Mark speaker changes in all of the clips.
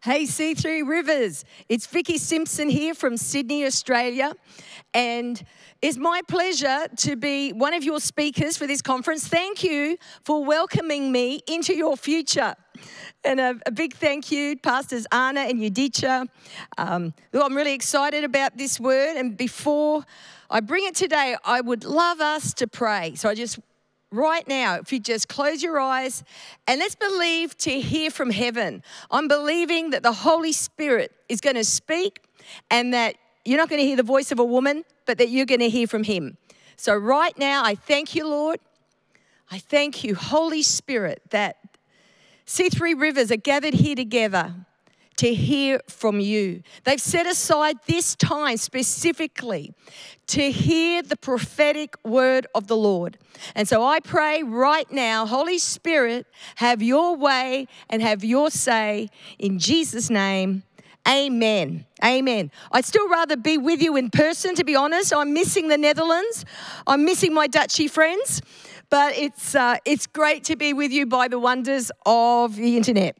Speaker 1: Hey, C3 Rivers. It's Vicki Simpson here from Sydney, Australia. And it's my pleasure to be one of your speakers for this conference. Thank you for welcoming me into your future. And a, a big thank you, Pastors Anna and Yudicha. Um, I'm really excited about this word. And before I bring it today, I would love us to pray. So I just right now, if you just close your eyes and let's believe to hear from heaven. I'm believing that the Holy Spirit is going to speak and that you're not going to hear the voice of a woman, but that you're going to hear from Him. So, right now, I thank you, Lord. I thank you, Holy Spirit, that C3 Rivers are gathered here together to hear from you. They've set aside this time specifically to hear the prophetic word of the Lord. And so I pray right now, Holy Spirit, have your way and have your say in Jesus' name. Amen. Amen. I'd still rather be with you in person, to be honest. I'm missing the Netherlands. I'm missing my Dutchy friends. But it's, uh, it's great to be with you by the wonders of the internet.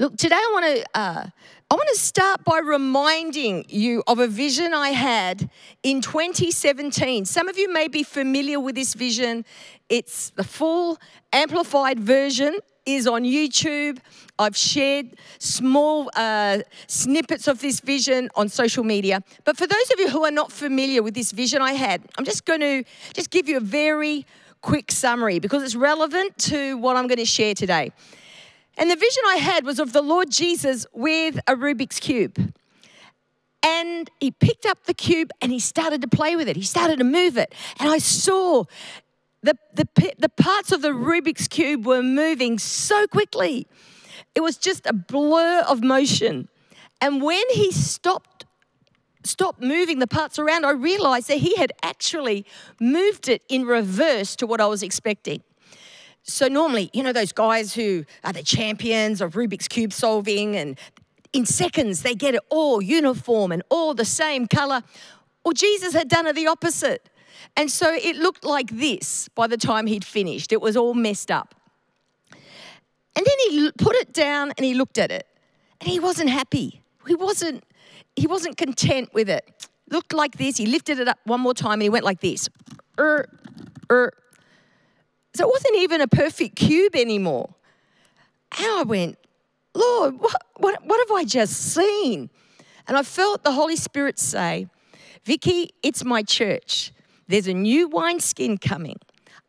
Speaker 1: Look, today I want to uh, I want to start by reminding you of a vision I had in 2017. Some of you may be familiar with this vision. It's the full amplified version is on YouTube. I've shared small uh, snippets of this vision on social media. But for those of you who are not familiar with this vision I had, I'm just going to just give you a very quick summary because it's relevant to what I'm going to share today. And the vision I had was of the Lord Jesus with a Rubik's Cube. And he picked up the cube and he started to play with it. He started to move it. And I saw the, the, the parts of the Rubik's Cube were moving so quickly. It was just a blur of motion. And when he stopped, stopped moving the parts around, I realized that he had actually moved it in reverse to what I was expecting. So normally, you know, those guys who are the champions of Rubik's Cube solving, and in seconds they get it all uniform and all the same color. Well, Jesus had done it the opposite. And so it looked like this by the time he'd finished. It was all messed up. And then he put it down and he looked at it. And he wasn't happy. He wasn't he wasn't content with it. Looked like this. He lifted it up one more time and he went like this. Er, er, so it wasn't even a perfect cube anymore. And I went, Lord, what, what, what have I just seen? And I felt the Holy Spirit say, Vicki, it's my church. There's a new wineskin coming.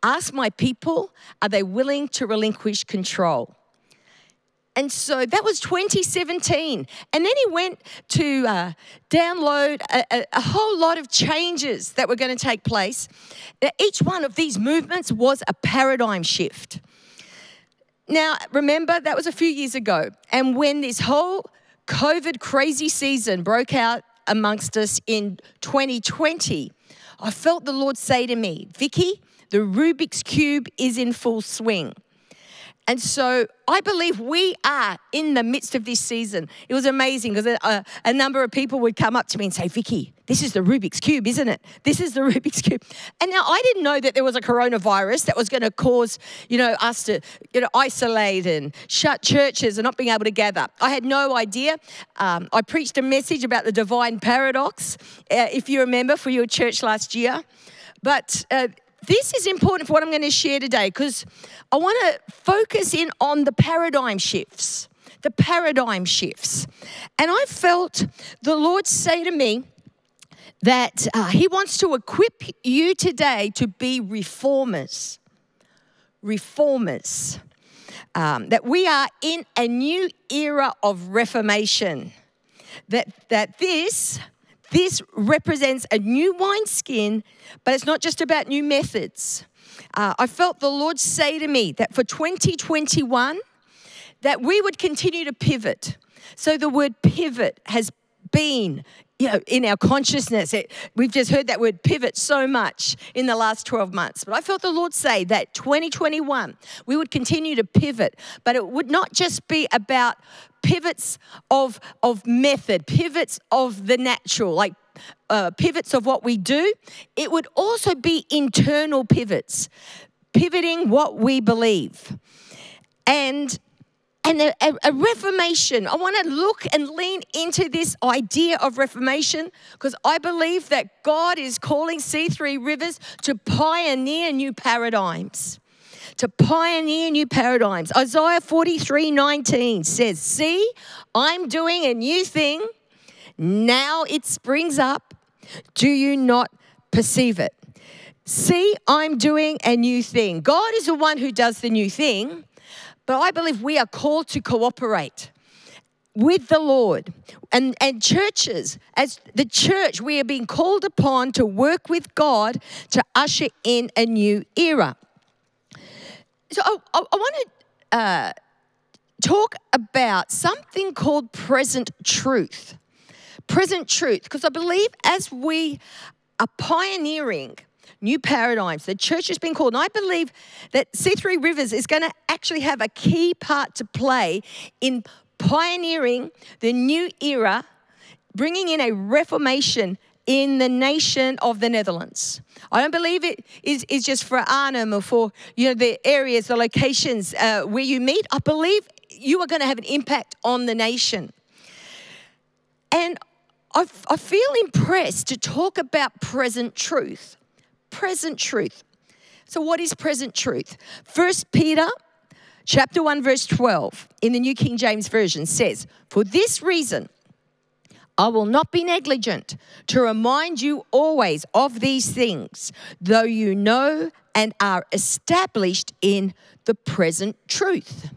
Speaker 1: Ask my people, are they willing to relinquish control? And so that was 2017. And then he went to uh, download a, a, a, whole lot of changes that were going to take place. Each one of these movements was a paradigm shift. Now, remember, that was a few years ago. And when this whole COVID crazy season broke out amongst us in 2020, I felt the Lord say to me, Vicki, the Rubik's Cube is in full swing. And so I believe we are in the midst of this season. It was amazing because a, a, number of people would come up to me and say, Vicki, this is the Rubik's Cube, isn't it? This is the Rubik's Cube. And now I didn't know that there was a coronavirus that was going to cause, you know, us to, you know, isolate and shut churches and not being able to gather. I had no idea. Um, I preached a message about the divine paradox, uh, if you remember, for your church last year. But uh, this is important for what I'm going to share today because I want to focus in on the paradigm shifts. The paradigm shifts. And I felt the Lord say to me that uh, He wants to equip you today to be reformers. Reformers. Um, that we are in a new era of reformation. That, that this this represents a new wineskin, but it's not just about new methods. Uh, I felt the Lord say to me that for 2021, that we would continue to pivot. So the word pivot has been you know, in our consciousness. It, we've just heard that word pivot so much in the last 12 months. But I felt the Lord say that 2021, we would continue to pivot, but it would not just be about pivots of, of method, pivots of the natural, like uh, pivots of what we do. It would also be internal pivots, pivoting what we believe. And and a, a, a, reformation. I want to look and lean into this idea of reformation because I believe that God is calling C3 Rivers to pioneer new paradigms. To pioneer new paradigms. Isaiah 43 19 says, See, I'm doing a new thing. Now it springs up. Do you not perceive it? See, I'm doing a new thing. God is the one who does the new thing. But I believe we are called to cooperate with the Lord. And, and churches, as the church, we are being called upon to work with God to usher in a new era. So I, I, I want to uh, talk about something called present truth. Present truth, because I believe as we are pioneering new paradigms. The church has been called. And I believe that C3 Rivers is going to actually have a key part to play in pioneering the new era, bringing in a reformation in the nation of the Netherlands. I don't believe it is, is just for Arnhem or for you know the areas, the locations uh, where you meet. I believe you are going to have an impact on the nation. And I, I feel impressed to talk about present truth present truth. So, what is present truth? First Peter chapter 1, verse 12 in the New King James Version says, For this reason, I will not be negligent to remind you always of these things, though you know and are established in the present truth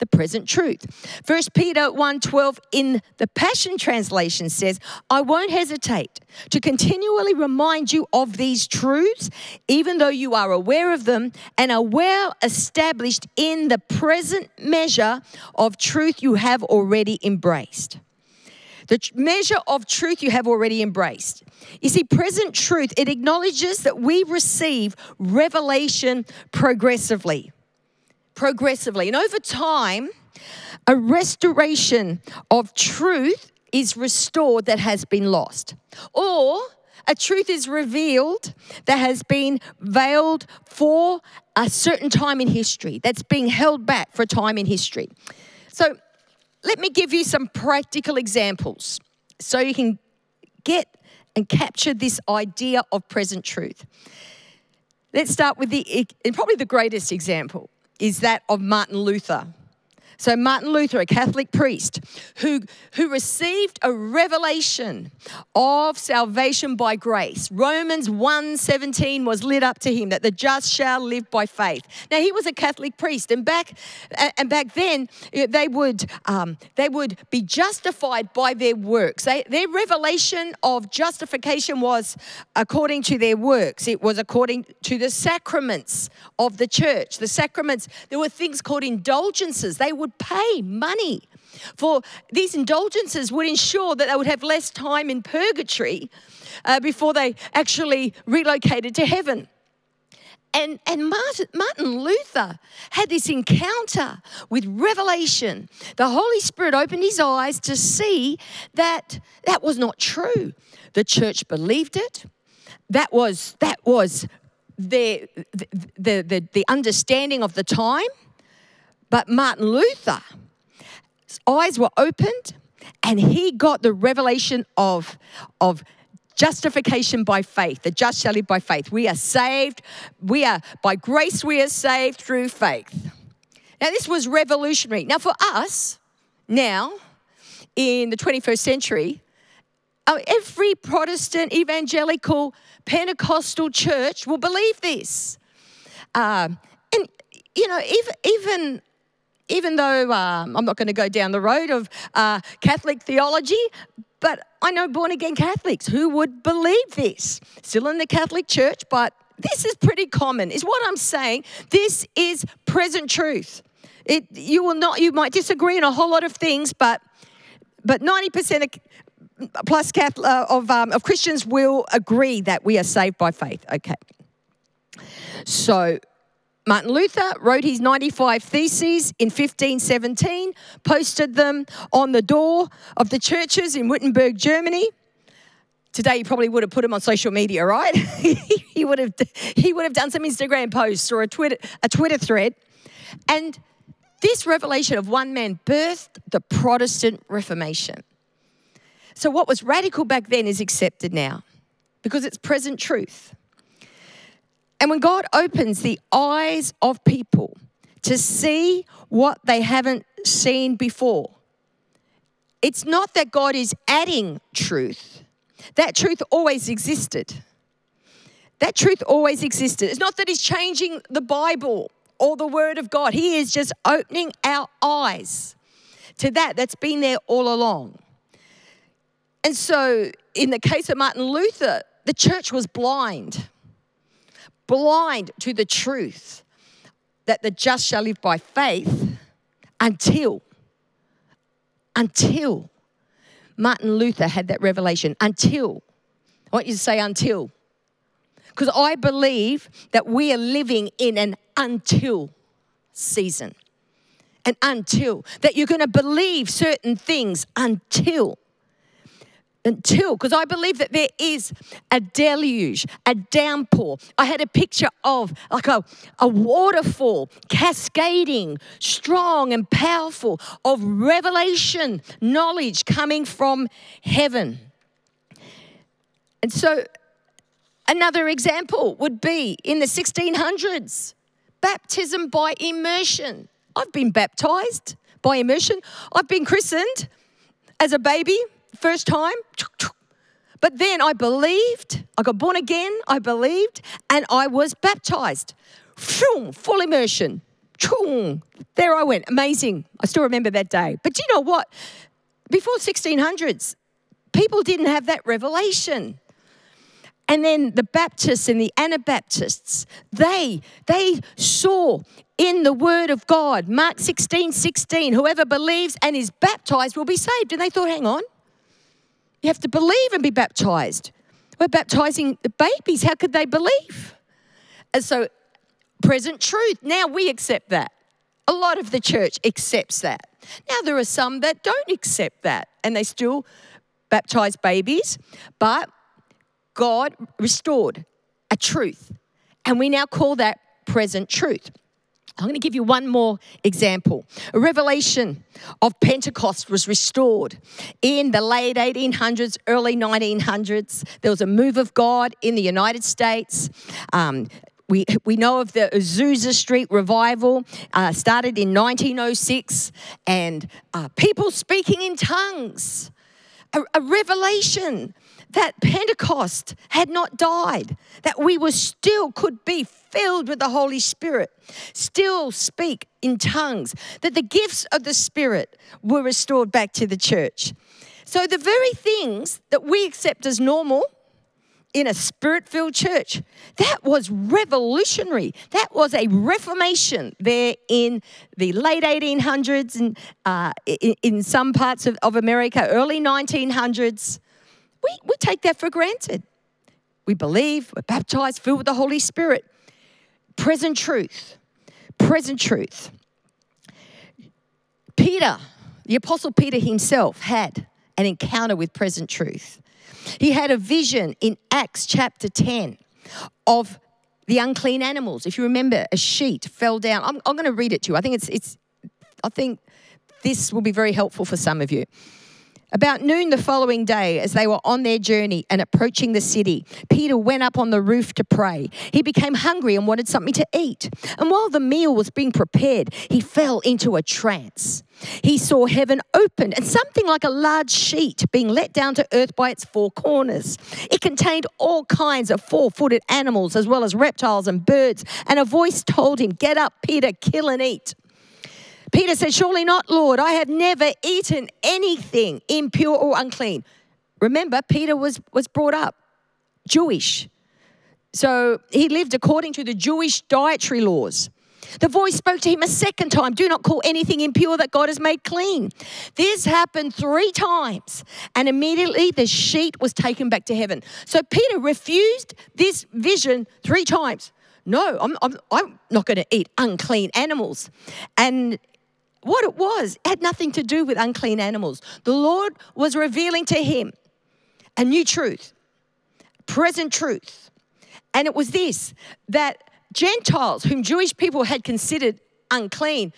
Speaker 1: the present truth. First Peter 1:12 in the Passion translation says, "I won't hesitate to continually remind you of these truths even though you are aware of them and are well established in the present measure of truth you have already embraced." The measure of truth you have already embraced. You see, present truth, it acknowledges that we receive revelation progressively progressively. And over time, a restoration of truth is restored that has been lost. Or a truth is revealed that has been veiled for a certain time in history, that's being held back for a time in history. So, let me give you some practical examples so you can get and capture this idea of present truth. Let's start with the probably the greatest example is that of Martin Luther. So Martin Luther, a Catholic priest, who, who received a revelation of salvation by grace. Romans 1:17 was lit up to him that the just shall live by faith. Now he was a Catholic priest, and back and back then they would um, they would be justified by their works. They, their revelation of justification was according to their works. It was according to the sacraments of the church. The sacraments. There were things called indulgences. They would would pay money for these indulgences would ensure that they would have less time in purgatory uh, before they actually relocated to heaven. And, and Martin, Luther had this encounter with revelation. The Holy Spirit opened his eyes to see that that was not true. The church believed it. That was, that was the, the, the, the understanding of the time. But Martin Luther's eyes were opened and he got the revelation of, of justification by faith. The just shall live by faith. We are saved. We are, by grace, we are saved through faith. Now, this was revolutionary. Now, for us, now, in the 21st century, uh, every Protestant, evangelical, Pentecostal church will believe this. Um, and, you know, even, even even though um, I'm not going to go down the road of uh, Catholic theology, but I know born again Catholics who would believe this. Still in the Catholic Church, but this is pretty common, is what I'm saying. This is present truth. It, you will not, you might disagree on a whole lot of things, but but 90% of, plus Catholic, uh, of, um, of Christians will agree that we are saved by faith. Okay. So Martin Luther wrote his 95 Theses in 1517, posted them on the door of the churches in Wittenberg, Germany. Today, he probably would have put them on social media, right? he, would have, he would have done some Instagram posts or a Twitter, a Twitter thread. And this revelation of one man birthed the Protestant Reformation. So, what was radical back then is accepted now because it's present truth. And when God opens the eyes of people to see what they haven't seen before, it's not that God is adding truth, that truth always existed. That truth always existed. It's not that He's changing the Bible or the Word of God, He is just opening our eyes to that that's been there all along. And so, in the case of Martin Luther, the church was blind, blind to the truth that the just shall live by faith until, until Martin Luther had that revelation. Until. I want you to say until. Because I believe that we are living in an until season. And until. That you're going to believe certain things until until, because I believe that there is a deluge, a downpour. I had a picture of like a, a waterfall cascading, strong and powerful, of revelation, knowledge coming from heaven. And so, another example would be in the 1600s baptism by immersion. I've been baptized by immersion, I've been christened as a baby first time. But then I believed, I got born again, I believed, and I was baptized. Full immersion. There I went. Amazing. I still remember that day. But you know what? Before 1600s, people didn't have that revelation. And then the Baptists and the Anabaptists, they, they saw in the word of God, Mark 16, 16, whoever believes and is baptized will be saved. And they thought, hang on, you have to believe and be baptized. We're baptizing the babies. How could they believe? And so, present truth. Now we accept that. A lot of the church accepts that. Now, there are some that don't accept that and they still baptize babies, but God restored a truth. And we now call that present truth. I'm going to give you one more example. A revelation of Pentecost was restored in the late 1800s, early 1900s. There was a move of God in the United States. Um, we, we know of the Azusa Street revival, uh, started in 1906, and uh, people speaking in tongues. A, a revelation that Pentecost had not died, that we were still could be filled with the Holy Spirit, still speak in tongues, that the gifts of the Spirit were restored back to the church. So the very things that we accept as normal in a spirit filled church. That was revolutionary. That was a reformation there in the late 1800s and uh, in, in, some parts of, of America, early 1900s. We, we take that for granted. We believe, we're baptized, filled with the Holy Spirit. Present truth. Present truth. Peter, the Apostle Peter himself, had an encounter with present truth. He had a vision in Acts chapter 10 of the unclean animals. If you remember, a sheet fell down. I'm, I'm going to read it to you. I think it's, it's, I think this will be very helpful for some of you. About noon the following day, as they were on their journey and approaching the city, Peter went up on the roof to pray. He became hungry and wanted something to eat. And while the meal was being prepared, he fell into a trance. He saw heaven opened and something like a large sheet being let down to earth by its four corners. It contained all kinds of four footed animals as well as reptiles and birds. And a voice told him, Get up, Peter, kill and eat. Peter said, Surely not, Lord. I have never eaten anything impure or unclean. Remember, Peter was, was brought up Jewish. So he lived according to the Jewish dietary laws. The voice spoke to him a second time Do not call anything impure that God has made clean. This happened three times, and immediately the sheet was taken back to heaven. So Peter refused this vision three times. No, I'm, I'm, I'm not going to eat unclean animals. And what it was had nothing to do with unclean animals. The Lord was revealing to him a new truth, present truth. And it was this that Gentiles, whom Jewish people had considered unclean,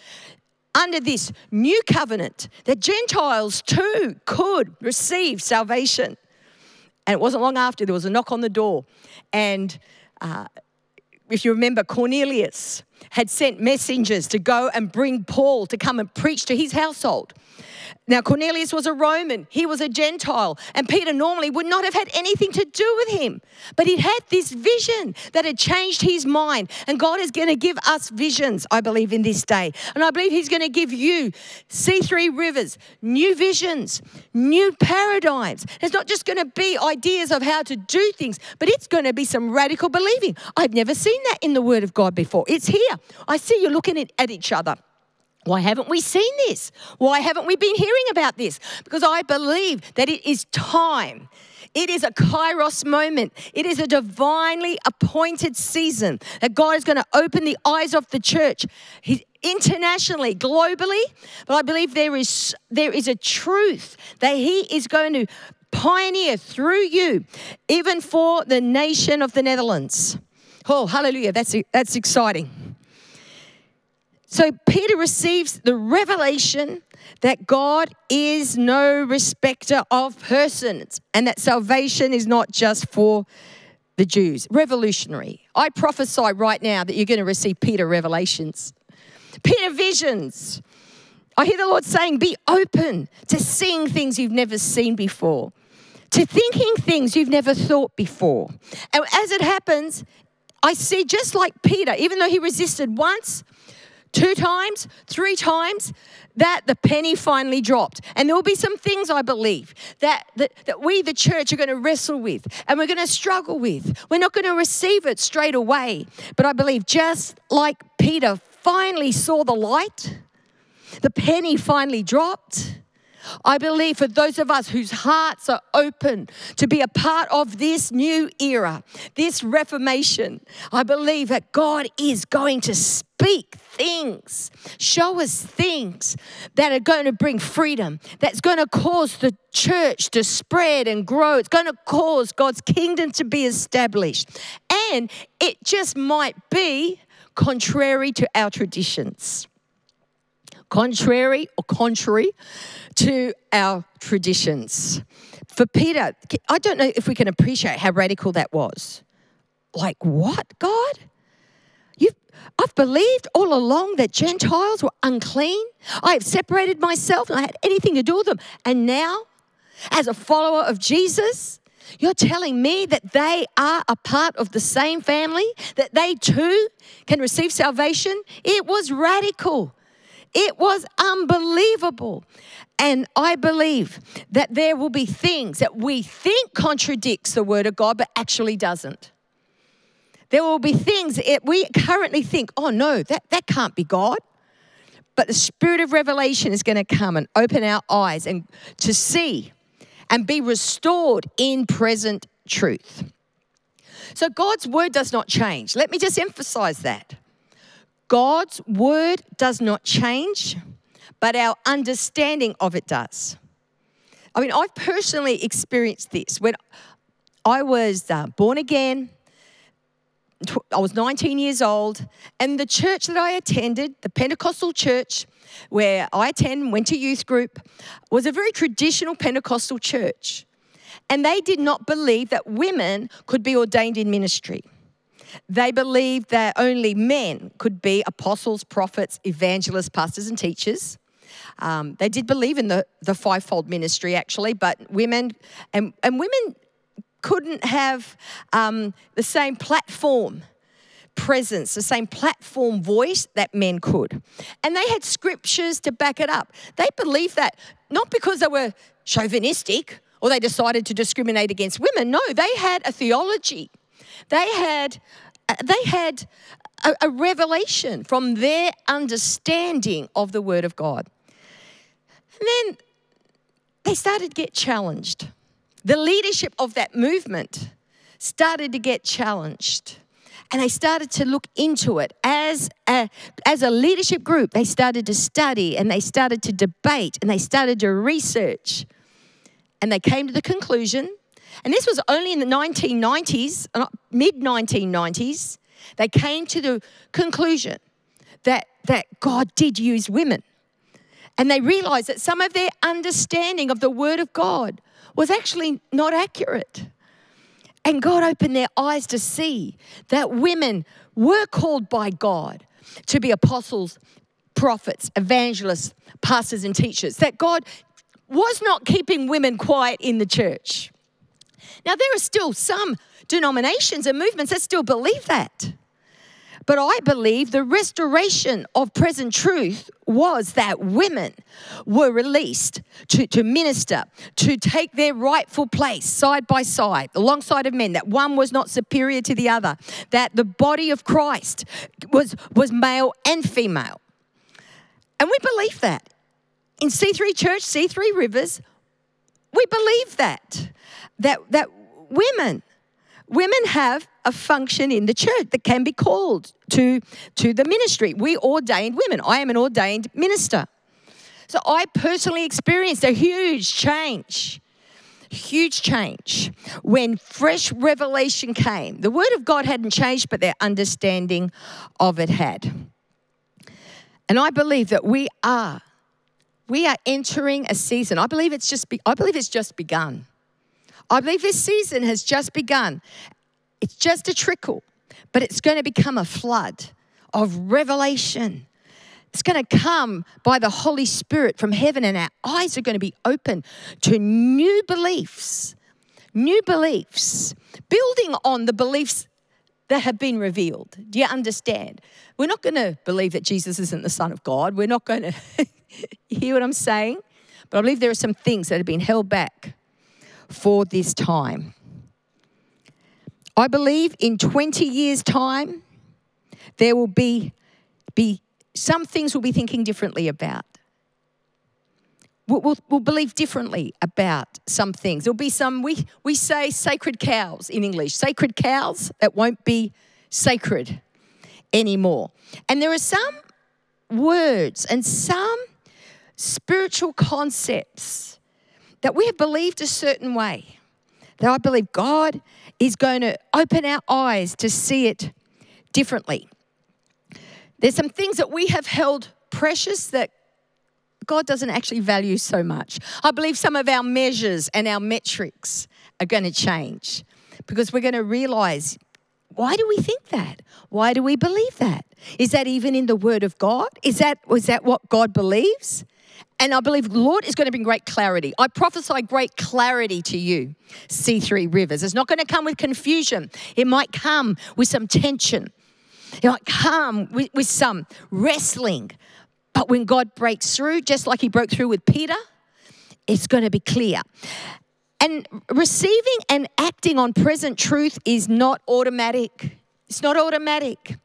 Speaker 1: under this new covenant that Gentiles too could receive salvation. And it wasn't long after there was a knock on the door. And uh, if you remember, Cornelius had sent messengers to go and bring Paul to come and preach to his household. Now, Cornelius was a Roman, he was a Gentile, and Peter normally would not have had anything to do with him. But he had this vision that had changed his mind. And God is going to give us visions, I believe, in this day. And I believe He's going to give you C3 Rivers, new visions, new paradigms. It's not just going to be ideas of how to do things, but it's going to be some radical believing. I've never seen that in the Word of God before. It's here. I see you looking at each other. Why haven't we seen this? Why haven't we been hearing about this? Because I believe that it is time. It is a kairos moment. It is a divinely appointed season that God is going to open the eyes of the church internationally, globally. But I believe there is, there is a truth that He is going to pioneer through you, even for the nation of the Netherlands. Oh, hallelujah. That's, that's exciting. So Peter receives the revelation that God is no respecter of persons and that salvation is not just for the Jews. Revolutionary. I prophesy right now that you're going to receive Peter revelations, Peter visions. I hear the Lord saying, Be open to seeing things you've never seen before, to thinking things you've never thought before. And as it happens, I see just like Peter, even though he resisted once, two times, three times, that the penny finally dropped. And there will be some things, I believe, that, that, that we, the church, are going to wrestle with and we're going to struggle with. We're not going to receive it straight away. But I believe just like Peter finally saw the light, the penny finally dropped. I believe for those of us whose hearts are open to be a part of this new era, this reformation, I believe that God is going to speak things, show us things that are going to bring freedom, that's going to cause the church to spread and grow. It's going to cause God's kingdom to be established. And it just might be contrary to our traditions contrary or contrary to our traditions. For Peter, I don't know if we can appreciate how radical that was. Like, what, God? You've, I've believed all along that Gentiles were unclean. I have separated myself and I had anything to do with them. And now, as a follower of Jesus, you're telling me that they are a part of the same family, that they too can receive salvation? It was radical. It was unbelievable. And I believe that there will be things that we think contradicts the word of God, but actually doesn't. There will be things that we currently think, oh no, that, that can't be God. But the spirit of revelation is going to come and open our eyes and to see and be restored in present truth. So God's word does not change. Let me just emphasize that. God's word does not change, but our understanding of it does. I mean, I've personally experienced this. When I was uh, born again, I was 19 years old, and the church that I attended, the Pentecostal church where I attend, went to youth group, was a very traditional Pentecostal church. And they did not believe that women could be ordained in ministry. They believed that only men could be apostles, prophets, evangelists, pastors, and teachers. Um, they did believe in the, the fivefold ministry, actually, but women and, and women couldn't have um, the same platform presence, the same platform voice that men could. And they had scriptures to back it up. They believed that not because they were chauvinistic or they decided to discriminate against women. No, they had a theology they had, uh, they had a, a revelation from their understanding of the Word of God. And then they started to get challenged. The leadership of that movement started to get challenged. And they started to look into it as a, as a leadership group. They started to study and they started to debate and they started to research. And they came to the conclusion and this was only in the 1990s, uh, mid 1990s, they came to the conclusion that, that God did use women And they realized that some of their understanding of the Word of God was actually not accurate. And God opened their eyes to see that women were called by God to be apostles, prophets, evangelists, pastors, and teachers. That God was not keeping women quiet in the church. Now, there are still some denominations and movements that still believe that. But I believe the restoration of present truth was that women were released to, to minister, to take their rightful place side by side, alongside of men, that one was not superior to the other, that the body of Christ was, was male and female. And we believe that. In C3 Church, C3 Rivers, we believe that. That, that women women have a function in the church that can be called to, to the ministry. We ordained women. I am an ordained minister. So I personally experienced a huge change, huge change when fresh revelation came. The word of God hadn't changed, but their understanding of it had. And I believe that we are, we are entering a season. I believe it's just, be, I believe it's just begun. I believe this season has just begun. It's just a trickle, but it's going to become a flood of revelation. It's going to come by the Holy Spirit from heaven, and our eyes are going to be open to new beliefs, new beliefs, building on the beliefs that have been revealed. Do you understand? We're not going to believe that Jesus isn't the Son of God. We're not going to hear what I'm saying. But I believe there are some things that have been held back for this time. I believe in 20 years' time, there will be, be some things we'll be thinking differently about. We'll, we'll, we'll, believe differently about some things. There'll be some, we, we say sacred cows in English, sacred cows that won't be sacred anymore. And there are some words and some spiritual concepts that we have believed a certain way, that I believe God is going to open our eyes to see it differently. There's some things that we have held precious that God doesn't actually value so much. I believe some of our measures and our metrics are going to change because we're going to realize why do we think that? Why do we believe that? Is that even in the Word of God? Is that, is that what God believes? And I believe Lord is going to bring great clarity. I prophesy great clarity to you, C3 Rivers. It's not going to come with confusion, it might come with some tension, it might come with, with some wrestling. But when God breaks through, just like He broke through with Peter, it's going to be clear. And receiving and acting on present truth is not automatic. It's not automatic.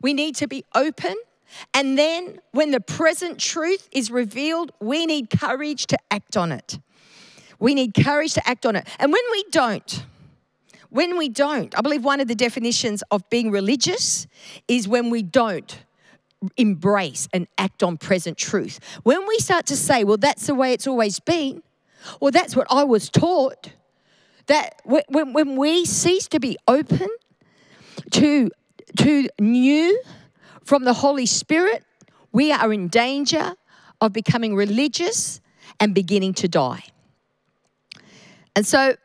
Speaker 1: We need to be open and then when the present truth is revealed, we need courage to act on it. We need courage to act on it. And when we don't, when we don't, I believe one of the definitions of being religious is when we don't embrace and act on present truth. When we start to say, well, that's the way it's always been, or that's what I was taught, that when, when we cease to be open to, to new, from the Holy Spirit, we are in danger of becoming religious and beginning to die. And so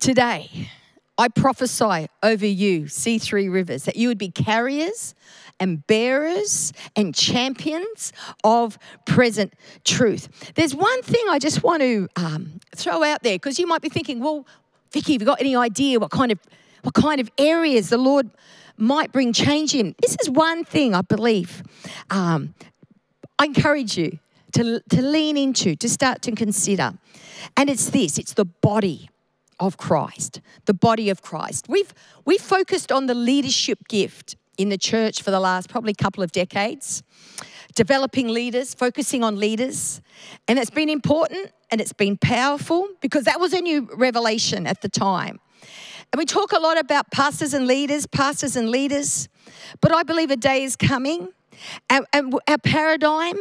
Speaker 1: today, I prophesy over you, C3 Rivers, that you would be carriers and bearers and champions of present truth. There's one thing I just want to um, throw out there because you might be thinking, well, Vicki, have you got any idea what kind of what kind of areas the Lord might bring change in. This is one thing I believe um, I encourage you to, to lean into, to start to consider. And it's this it's the body of Christ, the body of Christ. We've, we've focused on the leadership gift in the church for the last probably couple of decades, developing leaders, focusing on leaders. And it's been important and it's been powerful because that was a new revelation at the time. And we talk a lot about pastors and leaders, pastors and leaders, but I believe a day is coming. And, and our paradigm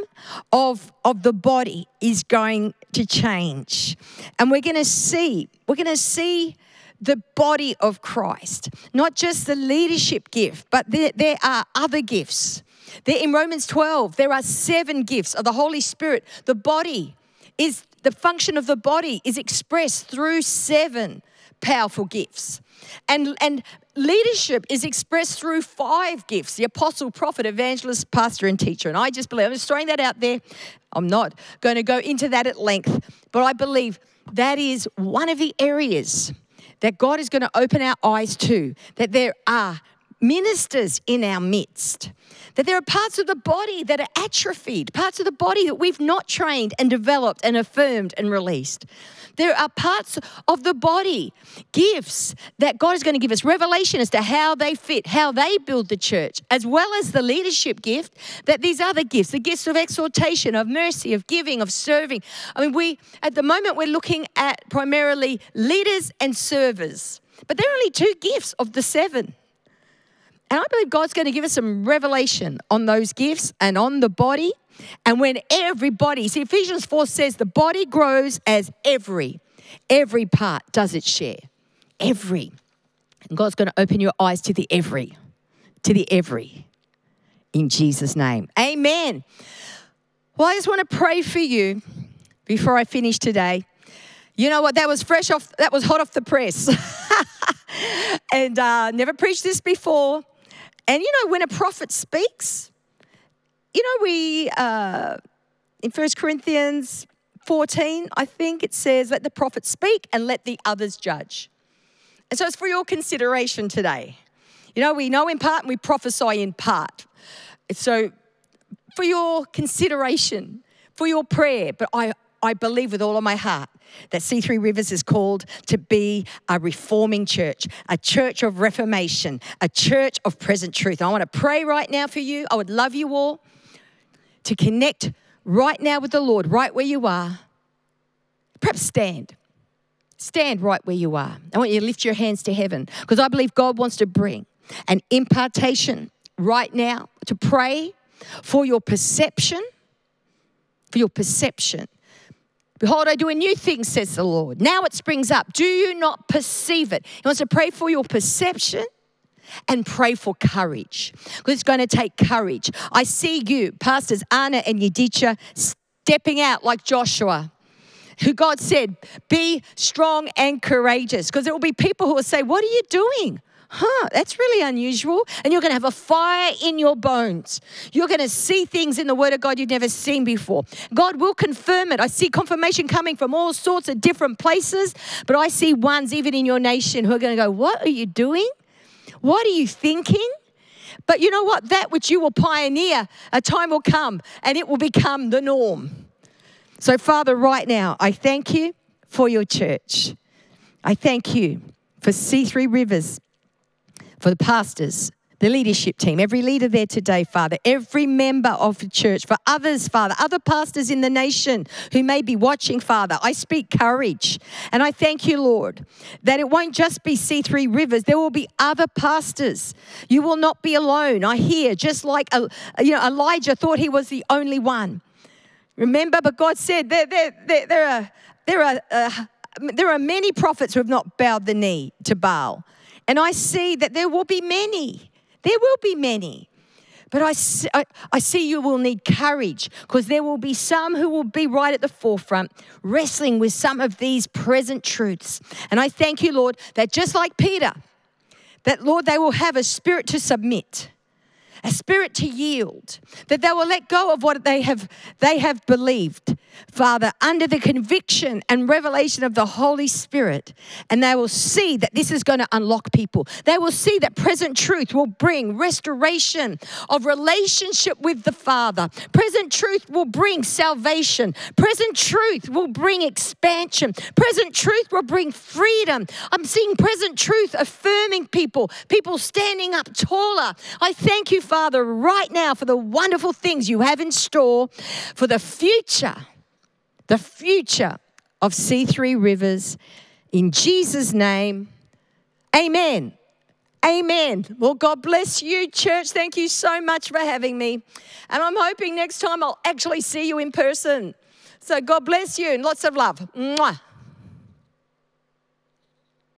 Speaker 1: of, of the body is going to change. And we're going to see, we're going to see the body of Christ, not just the leadership gift, but there, there are other gifts There in Romans 12, there are seven gifts of the Holy Spirit. The body is the function of the body is expressed through seven powerful gifts. And, and leadership is expressed through five gifts the apostle, prophet, evangelist, pastor, and teacher. And I just believe, I'm just throwing that out there. I'm not going to go into that at length, but I believe that is one of the areas that God is going to open our eyes to, that there are ministers in our midst. That there are parts of the body that are atrophied, parts of the body that we've not trained and developed and affirmed and released. There are parts of the body, gifts that God is going to give us revelation as to how they fit, how they build the church, as well as the leadership gift, that these other gifts, the gifts of exhortation, of mercy, of giving, of serving. I mean, we, at the moment, we're looking at primarily leaders and servers, but there are only two gifts of the seven. And I believe God's going to give us some revelation on those gifts and on the body. And when everybody, see, Ephesians 4 says the body grows as every, every part does its share. Every. And God's going to open your eyes to the every, to the every. In Jesus' name. Amen. Well, I just want to pray for you before I finish today. You know what? That was fresh off, that was hot off the press. and uh, never preached this before. And you know, when a prophet speaks, you know, we, uh, in 1 Corinthians 14, I think it says, let the prophet speak and let the others judge. And so it's for your consideration today. You know, we know in part and we prophesy in part. So for your consideration, for your prayer, but I, I believe with all of my heart that C3 Rivers is called to be a reforming church, a church of reformation, a church of present truth. I want to pray right now for you. I would love you all to connect right now with the Lord, right where you are. Perhaps stand. Stand right where you are. I want you to lift your hands to heaven because I believe God wants to bring an impartation right now to pray for your perception, for your perception Behold, I do a new thing, says the Lord. Now it springs up. Do you not perceive it? He wants to pray for your perception and pray for courage because it's going to take courage. I see you, Pastors Anna and Yedicha, stepping out like Joshua who God said, be strong and courageous. Because there will be people who will say, What are you doing? huh, that's really unusual. And you're going to have a fire in your bones. You're going to see things in the Word of God you've never seen before. God will confirm it. I see confirmation coming from all sorts of different places, but I see ones even in your nation who are going to go, What are you doing? What are you thinking? But you know what? That which you will pioneer, a time will come and it will become the norm. So, Father, right now, I thank you for your church. I thank you for C3 Rivers for the pastors, the leadership team, every leader there today, Father, every member of the church, for others, Father, other pastors in the nation who may be watching, Father. I speak courage. And I thank you, Lord, that it won't just be C3 Rivers, there will be other pastors. You will not be alone. I hear, just like uh, you know, Elijah thought he was the only one. Remember, but God said there, there, there, there are, there are, uh, there are many prophets who have not bowed the knee to Baal. And I see that there will be many. There will be many. But I, I, I see you will need courage because there will be some who will be right at the forefront wrestling with some of these present truths. And I thank you, Lord, that just like Peter, that, Lord, they will have a spirit to submit a spirit to yield, that they will let go of what they have, they have believed, Father, under the conviction and revelation of the Holy Spirit. And they will see that this is going to unlock people. They will see that present truth will bring restoration of relationship with the Father. Present truth will bring salvation. Present truth will bring expansion. Present truth will bring freedom. I'm seeing present truth affirming people, people standing up taller. I thank you, Father, right now for the wonderful things you have in store for the future, the future of C3 Rivers. In Jesus' name, amen. Amen. Well, God bless you, church. Thank you so much for having me. And I'm hoping next time I'll actually see you in person. So God bless you and lots of love. Mwah.